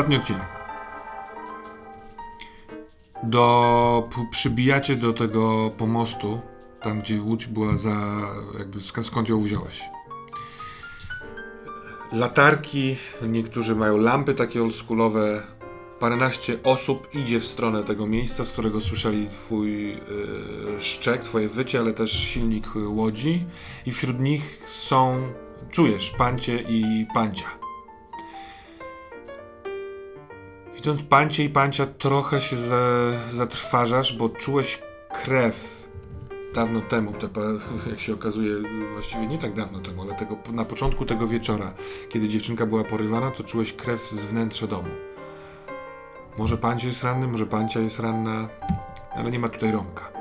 Ostatni odcinek. Do, przybijacie do tego pomostu, tam gdzie łódź była za, jakby skąd ją wziąłeś. Latarki, niektórzy mają lampy takie oldschoolowe. Paręnaście osób idzie w stronę tego miejsca, z którego słyszeli twój yy, szczek, twoje wycie, ale też silnik łodzi. I wśród nich są, czujesz, pancie i pancia. Widząc pancie i pancia, trochę się za, zatrważasz, bo czułeś krew dawno temu, te, jak się okazuje, właściwie nie tak dawno temu, ale tego, na początku tego wieczora, kiedy dziewczynka była porywana, to czułeś krew z wnętrza domu. Może pancie jest ranny, może pancia jest ranna, ale nie ma tutaj rąka.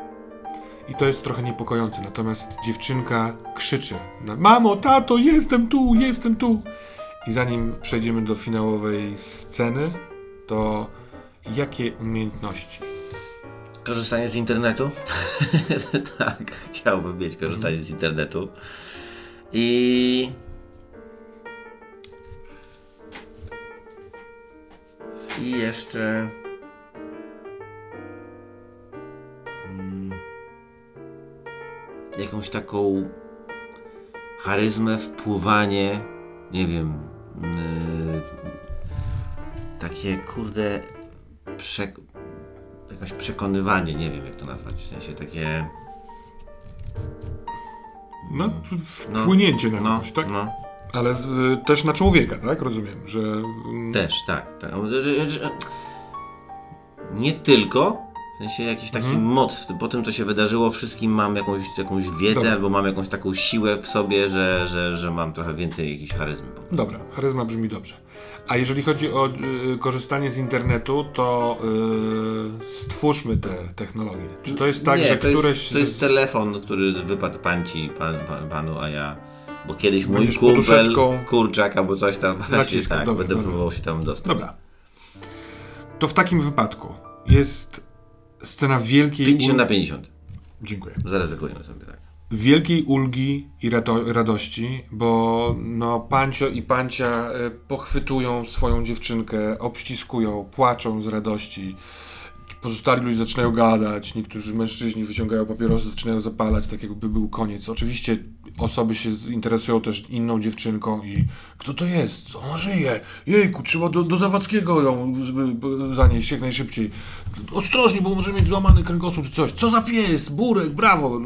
I to jest trochę niepokojące, natomiast dziewczynka krzyczy na Mamo, tato, jestem tu, jestem tu! I zanim przejdziemy do finałowej sceny, to jakie umiejętności? Korzystanie z internetu? tak, chciałbym mieć korzystanie mm. z internetu. I. I jeszcze. Hmm, jakąś taką charyzmę, wpływanie, nie wiem. Yy, takie kurde prze, jakieś przekonywanie, nie wiem jak to nazwać, w sensie takie no, no wpłynięcie no, na kogoś, tak? No. Ale z, też na człowieka, tak? Rozumiem, że... Mm, też, tak. tak. Nie tylko, w sensie jakiś taki hmm. moc, po tym co się wydarzyło, wszystkim mam jakąś, jakąś wiedzę Dobra. albo mam jakąś taką siłę w sobie, że, że, że mam trochę więcej jakiejś charyzmy. Dobra, charyzma brzmi dobrze. A jeżeli chodzi o y, korzystanie z internetu, to y, stwórzmy te technologie. Czy to jest tak, Nie, że to któreś. Jest, to jest telefon, który wypadł panci, pan, pan, panu, a ja. Bo kiedyś mój kumpel, kurczak albo coś tam, właśnie tak, dobra, będę dobra. próbował się tam dostać. Dobra. To w takim wypadku jest scena wielkiej... 50 na 50. Dziękuję. Zaryzykujemy sobie, tak wielkiej ulgi i radości, bo no Pancio i Pancia e, pochwytują swoją dziewczynkę, obściskują, płaczą z radości. Pozostali ludzie zaczynają gadać, niektórzy mężczyźni wyciągają papierosy, zaczynają zapalać, tak jakby był koniec. Oczywiście osoby się interesują też inną dziewczynką i kto to jest? Ona żyje! Jejku, trzeba do, do Zawadzkiego ją zanieść jak najszybciej. Ostrożnie, bo może mieć złamany kręgosłup czy coś. Co za pies? Burek, brawo!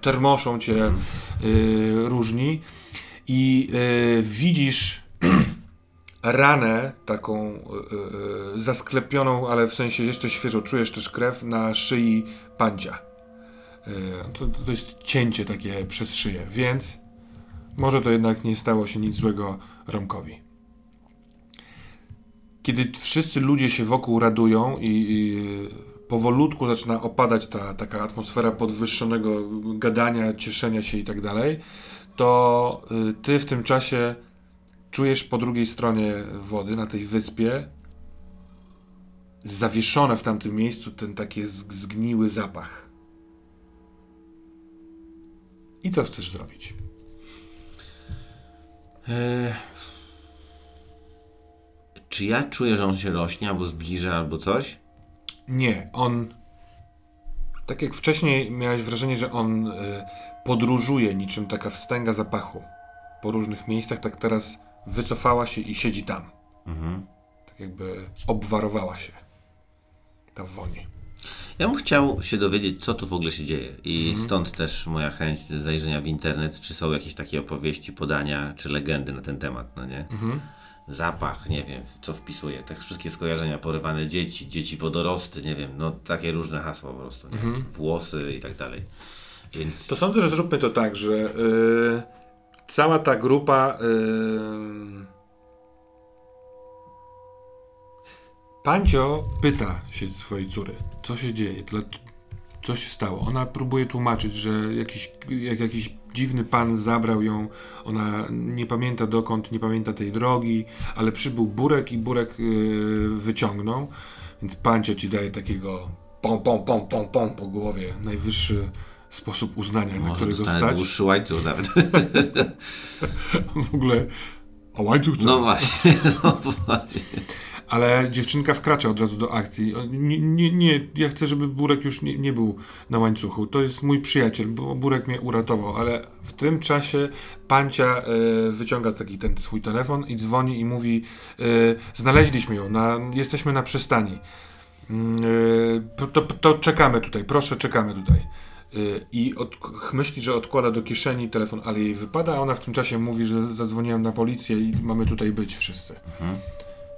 Termoszą cię y, różni i y, widzisz ranę taką y, y, zasklepioną, ale w sensie jeszcze świeżo czujesz też krew na szyi pancia. Y, to, to jest cięcie takie przez szyję, więc może to jednak nie stało się nic złego Romkowi. Kiedy wszyscy ludzie się wokół radują i, i powolutku zaczyna opadać ta taka atmosfera podwyższonego gadania, cieszenia się i tak dalej, to ty w tym czasie czujesz po drugiej stronie wody, na tej wyspie, zawieszone w tamtym miejscu ten taki zgniły zapach. I co chcesz zrobić? Eee, czy ja czuję, że on się rośnie, albo zbliża, albo coś? Nie, on. Tak jak wcześniej miałeś wrażenie, że on y, podróżuje niczym taka wstęga zapachu po różnych miejscach, tak teraz wycofała się i siedzi tam. Mhm. Tak jakby obwarowała się. Ta woni. Ja bym chciał się dowiedzieć, co tu w ogóle się dzieje. I mhm. stąd też moja chęć zajrzenia w internet, czy są jakieś takie opowieści, podania, czy legendy na ten temat, no nie? Mhm. Zapach, nie wiem, co wpisuje. Te wszystkie skojarzenia, porywane dzieci, dzieci wodorosty, nie wiem, no takie różne hasła po prostu. Mhm. Włosy i tak dalej. Więc... To sądzę, że zróbmy to tak, że yy, cała ta grupa. Yy... Pancio pyta się swojej córy, co się dzieje, co się stało. Ona próbuje tłumaczyć, że jakiś, jak jakiś dziwny pan zabrał ją, ona nie pamięta dokąd, nie pamięta tej drogi, ale przybył Burek i Burek yy, wyciągnął, więc Pancio ci daje takiego pom, pom, pom, pom, pom po głowie, najwyższy sposób uznania, na Może którego dostanę stać. dłuższy łańcuch nawet. W ogóle, a łańcuch co? No właśnie, no właśnie. Ale dziewczynka wkracza od razu do akcji. Nie, nie, nie, ja chcę, żeby Burek już nie, nie był na łańcuchu. To jest mój przyjaciel, bo Burek mnie uratował, ale w tym czasie Pancia e, wyciąga taki ten swój telefon i dzwoni i mówi e, znaleźliśmy ją, na, jesteśmy na przystani. E, to, to czekamy tutaj, proszę, czekamy tutaj. I od, myśli, że odkłada do kieszeni telefon, ale jej wypada, a ona w tym czasie mówi, że zadzwoniłem na policję i mamy tutaj być wszyscy.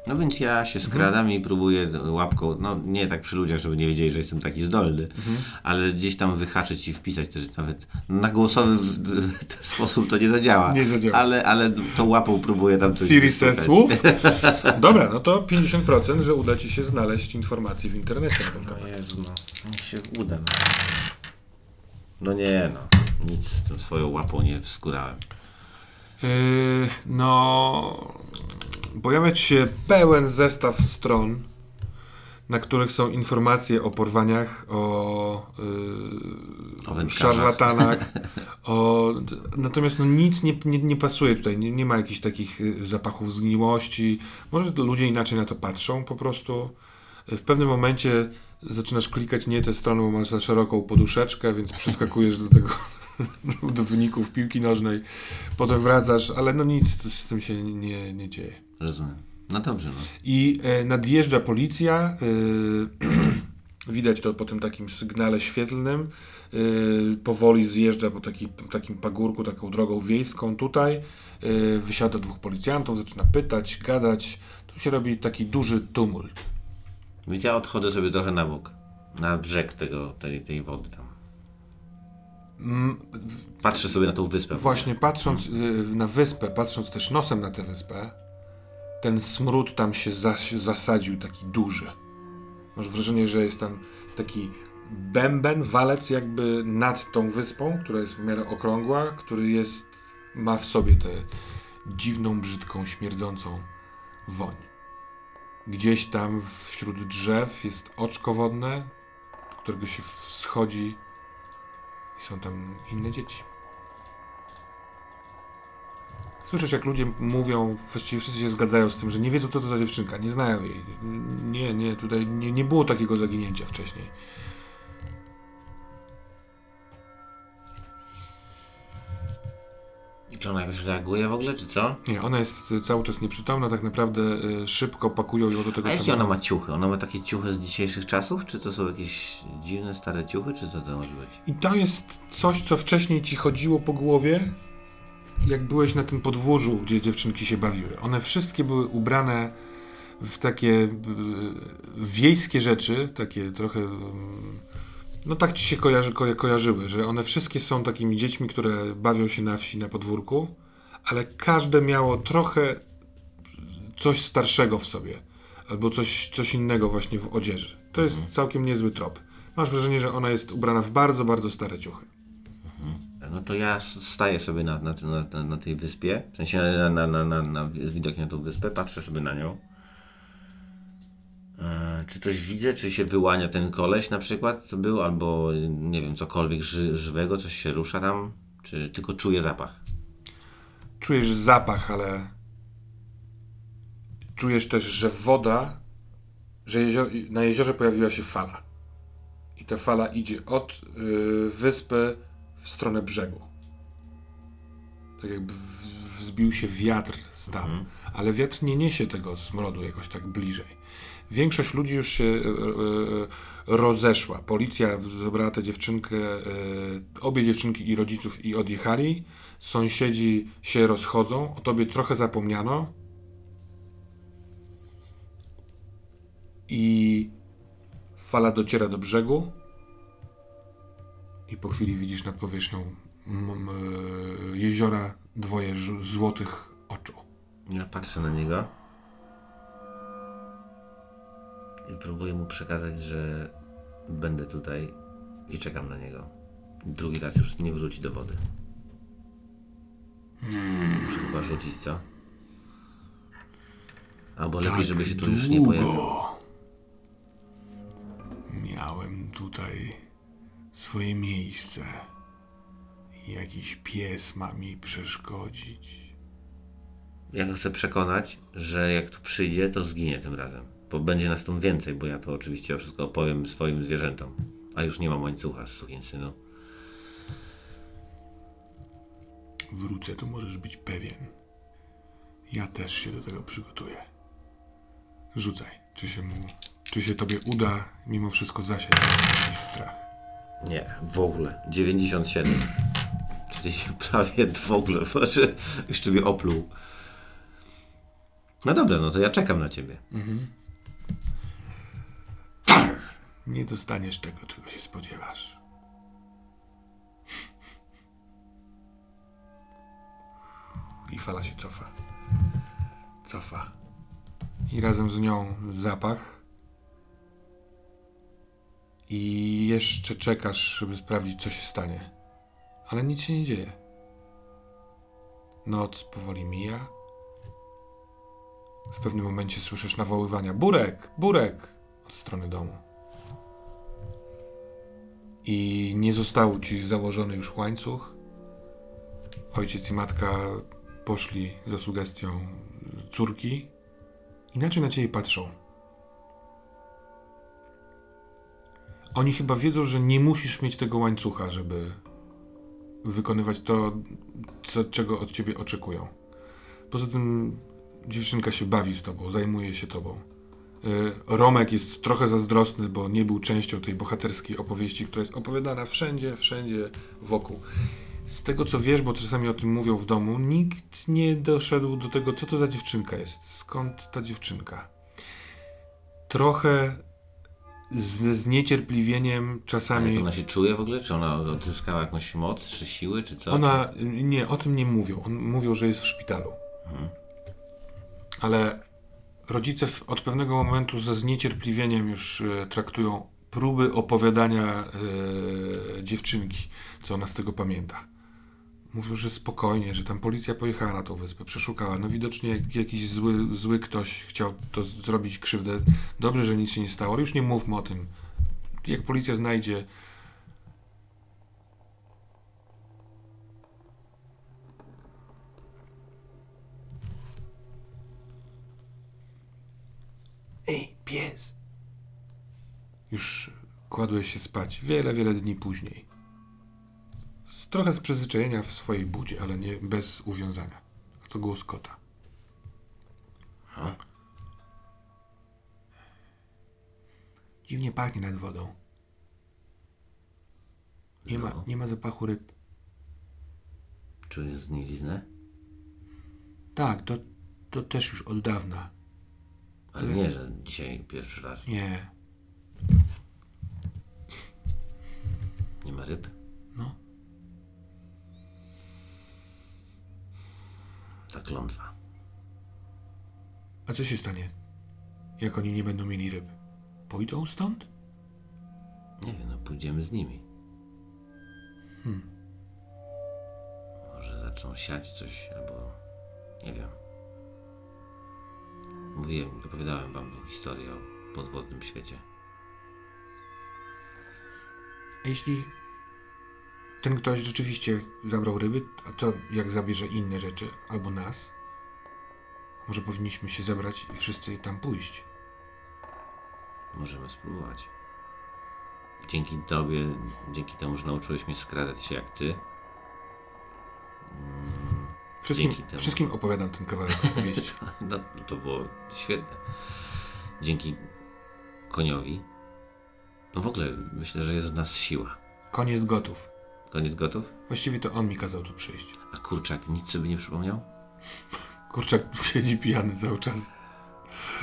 No więc ja się skradam i próbuję łapką, no nie tak przy ludziach, żeby nie wiedzieli, że jestem taki zdolny, ale gdzieś tam wyhaczyć i wpisać też nawet na głosowy sposób to nie zadziała. Nie zadziała. Ale, ale tą łapą próbuję tam coś Siri ze wystukać. słów? Dobra, no to 50%, że uda ci się znaleźć informacje w internecie na ten temat. O Jezu, no, niech się uda. No. no nie no, nic z tą swoją łapą nie wskurałem. Yy, no, pojawia się pełen zestaw stron, na których są informacje o porwaniach, o, O yy, wędkarzach. szarlatanach. O, natomiast no, nic nie, nie, nie pasuje tutaj. Nie, nie ma jakichś takich y, zapachów zgniłości. Może ludzie inaczej na to patrzą po prostu. W pewnym momencie zaczynasz klikać nie tę stronę, bo masz za szeroką poduszeczkę, więc przeskakujesz do tego do wyników piłki nożnej, potem wracasz, ale no nic z tym się nie, nie dzieje. Rozumiem. No dobrze, no. I e, nadjeżdża policja. E, widać to po tym takim sygnale świetlnym. E, powoli zjeżdża po taki, takim pagórku, taką drogą wiejską tutaj. E, wysiada dwóch policjantów, zaczyna pytać, gadać. Tu się robi taki duży tumult. Ja odchodzę sobie trochę na bok. Na brzeg tego, tej, tej wody tam. Patrzę sobie na tą wyspę. Właśnie patrząc y, na wyspę, patrząc też nosem na tę wyspę, ten smród tam się zas zasadził taki duży. Masz wrażenie, że jest tam taki bęben, walec jakby nad tą wyspą, która jest w miarę okrągła, który jest, ma w sobie tę dziwną, brzydką, śmierdzącą woń. Gdzieś tam wśród drzew jest oczko wodne, do którego się wschodzi są tam inne dzieci. Słyszysz, jak ludzie mówią, właściwie wszyscy się zgadzają z tym, że nie wiedzą, co to za dziewczynka, nie znają jej. Nie, nie, tutaj nie, nie było takiego zaginięcia wcześniej. Czy ona jakoś reaguje w ogóle, czy co? Nie, ona jest y, cały czas nieprzytomna, tak naprawdę y, szybko pakują ją do tego A jakie ona ma ciuchy? Ona ma takie ciuchy z dzisiejszych czasów? Czy to są jakieś dziwne, stare ciuchy? Czy co to może być? I to jest coś, co wcześniej ci chodziło po głowie, jak byłeś na tym podwórzu, gdzie dziewczynki się bawiły. One wszystkie były ubrane w takie y, wiejskie rzeczy, takie trochę. No tak ci się kojarzy, ko, kojarzyły, że one wszystkie są takimi dziećmi, które bawią się na wsi, na podwórku, ale każde miało trochę coś starszego w sobie, albo coś, coś innego właśnie w odzieży. To jest całkiem niezły trop. Masz wrażenie, że ona jest ubrana w bardzo, bardzo stare ciuchy. No to ja staję sobie na, na, na, na, tej wyspie, w sensie na, na, na, na, na, z widokiem na tą wyspę, patrzę sobie na nią. E, czy coś widzę, czy się wyłania ten koleś na przykład, co był, albo nie wiem, cokolwiek ży, żywego, coś się rusza tam, czy tylko czuję zapach. Czujesz zapach, ale czujesz też, że woda, że jezior, na jeziorze pojawiła się fala. I ta fala idzie od y, wyspy w stronę brzegu. Tak jakby wzbił się wiatr z tam, ale wiatr nie niesie tego smrodu jakoś tak bliżej. Większość ludzi już się y, y, y, rozeszła. Policja zebrała tę dziewczynkę, obie dziewczynki i rodziców i odjechali. Sąsiedzi się rozchodzą, o tobie trochę zapomniano. I fala dociera do brzegu. I po chwili widzisz nad powierzchnią jeziora dwoje złotych oczu. Ja patrzę na niego i próbuję mu przekazać, że będę tutaj i czekam na niego. Drugi raz już nie wróci do wody. Muszę chyba rzucić, co? Albo lepiej, żeby się tu już nie pojawił. Miałem tutaj swoje miejsce. Jakiś pies ma mi przeszkodzić. Ja go chcę przekonać, że jak tu przyjdzie, to zginie tym razem. Bo będzie nas tu więcej, bo ja to oczywiście wszystko opowiem swoim zwierzętom. A już nie mam łańcucha, synu. Wrócę, to możesz być pewien. Ja też się do tego przygotuję. Rzucaj, czy się mu, czy się tobie uda mimo wszystko zasiać jakiś strach. Nie, w ogóle. 97. Czyli prawie w ogóle. Znaczy, jeszcze mnie opluł. No dobra, no to ja czekam na ciebie. Nie dostaniesz tego, czego się spodziewasz. I fala się cofa. Cofa. I razem z nią zapach. I jeszcze czekasz, żeby sprawdzić, co się stanie. Ale nic się nie dzieje. Noc powoli mija. W pewnym momencie słyszysz nawoływania: Burek! Burek! od strony domu. I nie został ci założony już łańcuch. Ojciec i matka poszli za sugestią córki. Inaczej na ciebie patrzą. Oni chyba wiedzą, że nie musisz mieć tego łańcucha, żeby wykonywać to, co, czego od ciebie oczekują. Poza tym dziewczynka się bawi z tobą, zajmuje się tobą. Y, Romek jest trochę zazdrosny, bo nie był częścią tej bohaterskiej opowieści, która jest opowiadana wszędzie, wszędzie wokół. Z tego co wiesz, bo czasami o tym mówią w domu, nikt nie doszedł do tego, co to za dziewczynka jest. Skąd ta dziewczynka? Trochę z zniecierpliwieniem czasami. Jak ona się czuje w ogóle? Czy ona odzyskała jakąś moc, czy siły, czy co? Ona, nie, o tym nie mówią. On, mówią, że jest w szpitalu. Ale rodzice od pewnego momentu ze zniecierpliwieniem już e, traktują próby opowiadania e, dziewczynki, co ona z tego pamięta. Mówią, że spokojnie, że tam policja pojechała na tą wyspę, przeszukała. No widocznie jak, jakiś zły, zły ktoś chciał to zrobić krzywdę. Dobrze, że nic się nie stało, ale już nie mówmy o tym. Jak policja znajdzie, pies! Już kładłeś się spać wiele, wiele dni później. Z, trochę z przyzwyczajenia w swojej budzie, ale nie bez uwiązania. A to głos kota. Aha. Dziwnie pachnie nad wodą. Nie ma, No. nie ma zapachu ryb. Czujesz znieliznę? Tak, to, to też już od dawna. Ale nie, że dzisiaj pierwszy raz. Nie. Nie ma ryb? No. Ta klątwa. A co się stanie, jak oni nie będą mieli ryb? Pójdą stąd? Nie wiem, no pójdziemy z nimi. Może zaczną siać coś, albo nie wiem. Mówiłem, opowiadałem wam tą historię o podwodnym świecie. A jeśli ten ktoś rzeczywiście zabrał ryby, a co jak zabierze inne rzeczy, albo nas? Może powinniśmy się zebrać i wszyscy tam pójść. Możemy spróbować. Dzięki tobie, dzięki temu, że nauczyłeś mnie skradać się jak ty, Wszystkim, wszystkim opowiadam ten kawałek opowieści. no, to było świetne. Dzięki koniowi. No w ogóle myślę, że jest w nas siła. Koń jest gotów. Koniec gotów? Właściwie to on mi kazał tu przyjść. A kurczak nic sobie nie przypomniał? Kurczak siedzi pijany cały czas.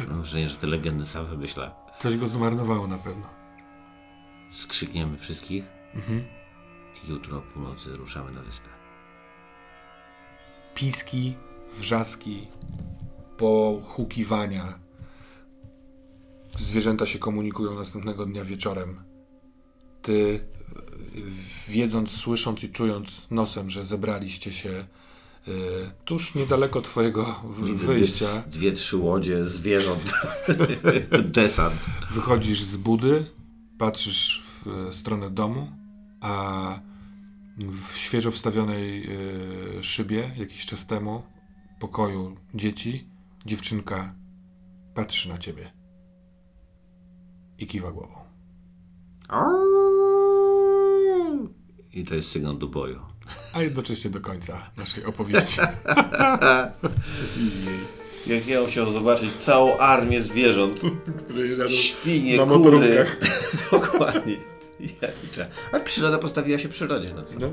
Mam wrażenie, że te legendy sam wymyśla. Coś go zmarnowało na pewno. Skrzykniemy wszystkich Mhm. i jutro o północy ruszamy na wyspę. Piski, wrzaski, pochukiwania. Zwierzęta się komunikują następnego dnia wieczorem. Ty, wiedząc, słysząc i czując nosem, że zebraliście się y, tuż niedaleko twojego wyjścia, Dwie, trzy łodzie, zwierząt, desant. wychodzisz z budy, patrzysz w e, stronę domu a w świeżo wstawionej y, szybie jakiś czas temu pokoju dzieci dziewczynka patrzy na ciebie i kiwa głową. I to jest sygnał do boju. A jednocześnie do końca naszej opowieści. Jak ja chciał zobaczyć całą armię zwierząt, Który świnie, na kury. Dokładnie. Ja. Ale przyroda postawiła się przyrodzie. No co? No.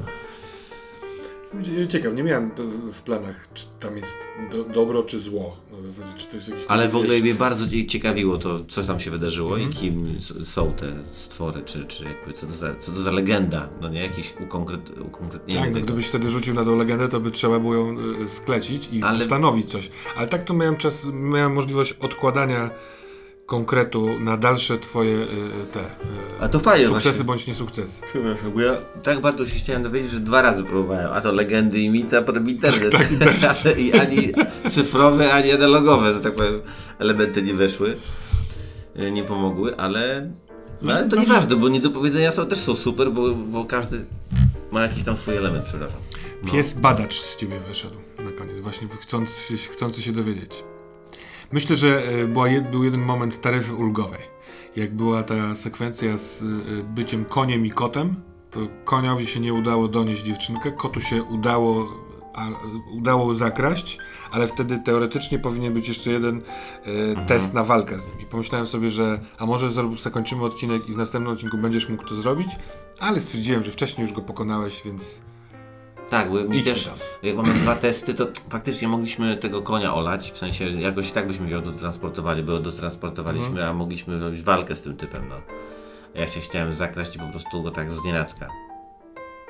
Ciekaw, nie miałem w planach, czy tam jest do, dobro czy zło. Na zasadzie, czy to jest jakiś Ale w ogóle wiesz, mnie bardzo cie- ciekawiło to, co tam się wydarzyło Mhm. i kim s- są te stwory, czy, czy jakby, co, to za, co to za legenda, no nie? Jakieś ukonkret, ukonkretnienie Tak, no gdybyś wtedy rzucił na tą legendę, to by trzeba było ją y, sklecić i Ale- postanowić coś. Ale tak to miałem czas, miałem możliwość odkładania konkretu na dalsze twoje y, te y, A to fajnie sukcesy właśnie. bądź niesukcesy. Przepraszam, bo ja tak bardzo się chciałem dowiedzieć, że dwa razy próbowałem. A to legendy i mity, a potem internet. Tak, tak, Ale I ani cyfrowe, ani analogowe, że tak powiem, elementy nie weszły. y, Nie pomogły, ale. No ale to No, nieważne, bo niedopowiedzenia są, też są super, bo, bo każdy ma jakiś tam swój element, przepraszam. No. Pies badacz z ciebie wyszedł na koniec, właśnie chcąc, się- chcący się dowiedzieć. Myślę, że e, była był jeden moment taryfy ulgowej. Jak była ta sekwencja z e, byciem koniem i kotem, to koniowi się nie udało donieść dziewczynkę, kotu się udało, a, udało zakraść, ale wtedy teoretycznie powinien być jeszcze jeden e, test na walkę z nimi. Pomyślałem sobie, że a może zakończymy odcinek i w następnym odcinku będziesz mógł to zrobić, ale stwierdziłem, że wcześniej już go pokonałeś, więc Tak, bo mi też, jak mamy dwa testy, to faktycznie mogliśmy tego konia olać, w sensie jakoś tak byśmy go dotransportowali, bo dotransportowaliśmy, Mhm. a mogliśmy robić walkę z tym typem, no. A Ja się chciałem zakraść i po prostu go tak z nienacka.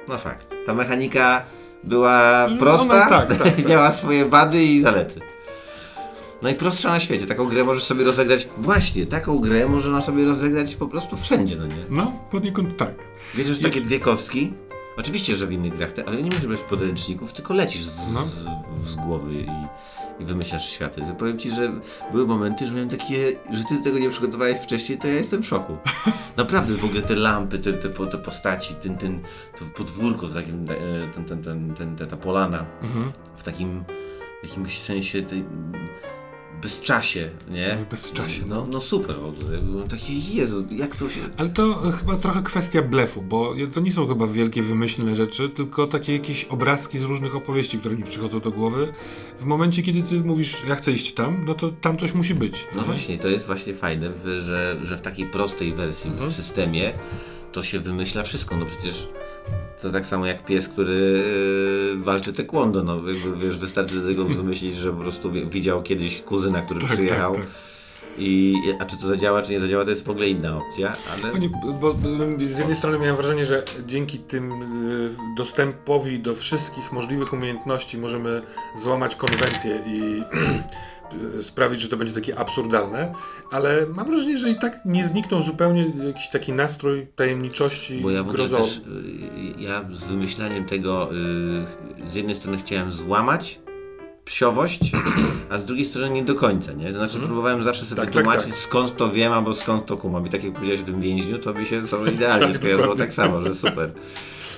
No fakt. Ta mechanika była No, prosta ona tak, tak, i miała swoje wady i zalety. Najprostsza na świecie. Taką grę możesz sobie rozegrać. Właśnie, taką grę można sobie rozegrać po prostu wszędzie, no nie? no, poniekąd tak. Wiesz, że takie dwie kostki? Oczywiście, że w innych grach, ale nie musisz być podręczników, tylko lecisz z, No. z, z głowy i, i wymyślasz światy. Powiem ci, że były momenty, że miałem takie, że ty tego nie przygotowałeś wcześniej, to ja jestem w szoku. Naprawdę w ogóle te lampy, te, te, te postaci, ten, ten, to podwórko, w takim, e, ten, ten, ten, ten, ta, polana, Mhm. w takim jakimś sensie tej bezczasie, nie? W bezczasie, No, no super w ogóle. Byłem taki, Jezu, jak to się... Ale to chyba trochę kwestia blefu, bo to nie są chyba wielkie wymyślne rzeczy, tylko takie jakieś obrazki z różnych opowieści, które mi przychodzą do głowy. W momencie, kiedy ty mówisz, ja chcę iść tam, no to tam coś musi być. No nie? właśnie, to jest właśnie fajne, że, że w takiej prostej wersji Mhm. w systemie to się wymyśla wszystko. No przecież to tak samo jak pies, który e, walczy taekwondo. No wiesz, wystarczy do tego wymyślić, że po prostu widział kiedyś kuzyna, który Tak, przyjechał. tak, tak. I, a czy to zadziała, czy nie zadziała, to jest w ogóle inna opcja, ale... Oni, bo z jednej strony miałem wrażenie, że dzięki tym y, dostępowi do wszystkich możliwych umiejętności możemy złamać konwencję i sprawić, że to będzie takie absurdalne, ale mam wrażenie, że i tak nie zniknął zupełnie jakiś taki nastrój tajemniczości Bo ja w ogóle też, y, ja z wymyślaniem tego, y, z jednej strony chciałem złamać psiowość, a z drugiej strony nie do końca, nie? To znaczy próbowałem zawsze sobie Mhm. Tak, tak, tłumaczyć tak. skąd to wiem, albo skąd to kumam. I tak jak powiedziałeś o tym więźniu, to by się to idealnie Tak, skojarzyło tak samo, że super.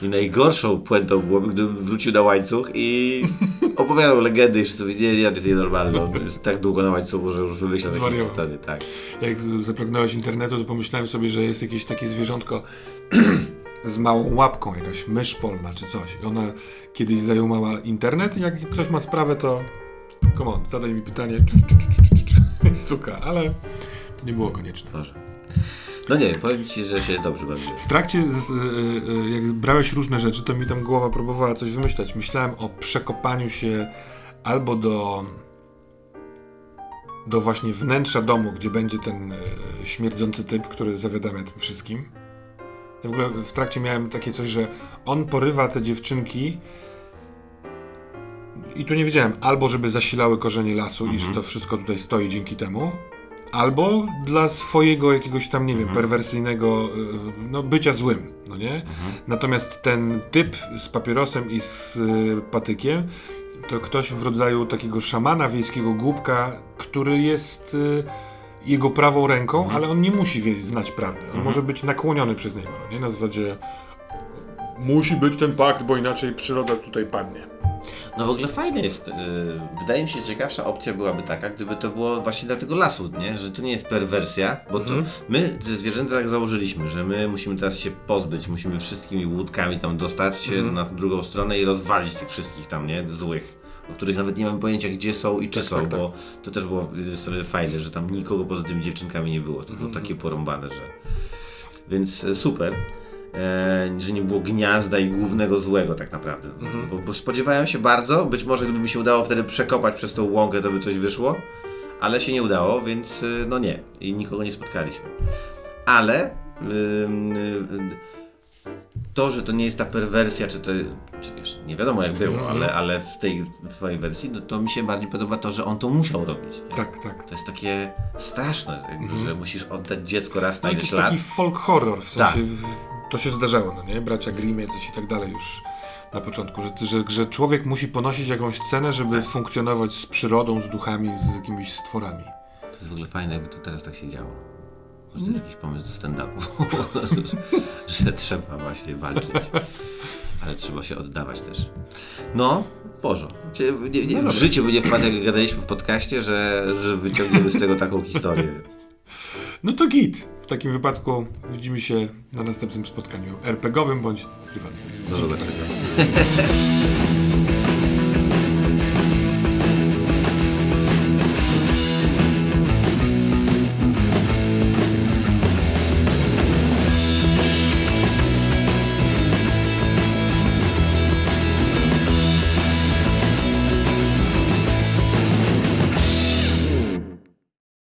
I najgorszą puentą byłoby, gdybym wrócił na łańcuch i opowiadał legendy i wszyscy mówili, nie, nie, to jest nienormalne, on jest tak długo na łańcuchu, że już wymyślał jakieś historie, tak. Jak zapragnąłeś internetu, to pomyślałem sobie, że jest jakieś takie zwierzątko z małą łapką, jakaś mysz polna czy coś. I ona kiedyś zajumała internet i jak ktoś ma sprawę, to come on, zadaj mi pytanie stuka, ale to nie było konieczne. Może. No nie, powiem Ci, że się dobrze bawiłem. W trakcie, y, jak brałeś różne rzeczy, to mi tam głowa próbowała coś wymyślać. Myślałem o przekopaniu się albo do do właśnie wnętrza domu, gdzie będzie ten y, śmierdzący typ, który zawiadamia tym wszystkim. Ja w ogóle w trakcie miałem takie coś, że on porywa te dziewczynki i tu nie wiedziałem, albo żeby zasilały korzenie lasu i że to wszystko tutaj stoi dzięki temu, albo dla swojego jakiegoś tam, nie wiem, perwersyjnego y, no, bycia złym, no nie? Natomiast ten typ z papierosem i z y, patykiem to ktoś w rodzaju takiego szamana wiejskiego głupka, który jest y, jego prawą ręką, ale on nie musi wie, znać prawdy. On może być nakłoniony przez niego, no nie? Na zasadzie musi być ten pakt, bo inaczej przyroda tutaj padnie. No w ogóle fajne jest. Yy, wydaje mi się, że ciekawsza opcja byłaby taka, gdyby to było właśnie dla tego lasu, nie? Że to nie jest perwersja, bo to my te zwierzęta tak założyliśmy, że my musimy teraz się pozbyć, musimy wszystkimi łódkami tam dostać się na drugą stronę i rozwalić tych wszystkich tam, nie? Złych. O których nawet nie mamy pojęcia, gdzie są i czy są, tak, tak. bo to też było z jednej strony fajne, że tam nikogo poza tymi dziewczynkami nie było. To było takie porąbane, że. Więc e, super. E, że nie było gniazda i głównego złego tak naprawdę. Bo, bo spodziewałem się bardzo, być może gdyby mi się udało wtedy przekopać przez tą łąkę, to by coś wyszło, ale się nie udało, więc y, no nie. I nikogo nie spotkaliśmy. Ale y, to, że to nie jest ta perwersja, czy to, czy wiesz, nie wiadomo jak było, ale, ale w tej twojej wersji, no to mi się bardziej podoba to, że on to musiał robić. nie? Tak, tak. To jest takie straszne, jakby, że musisz oddać dziecko raz na No, ileś jakiś lat. taki folk horror, w Tak. sensie w- to się zdarzało, no nie? Bracia Grimm coś i tak dalej już na początku, że, że, że człowiek musi ponosić jakąś cenę, żeby Tak. funkcjonować z przyrodą, z duchami, z jakimiś stworami. To jest w ogóle fajne, jakby to teraz tak się działo. Może to jest jakiś pomysł do stand-upu, że trzeba właśnie walczyć. Ale trzeba się oddawać też. No, Boże. Nie, nie, w życiu by nie wpadł, jak gadaliśmy w podcaście, że, że wyciągniemy z tego taką historię. No to git. W takim wypadku widzimy się na następnym spotkaniu RPGowym bądź prywatnym. Do zobaczenia.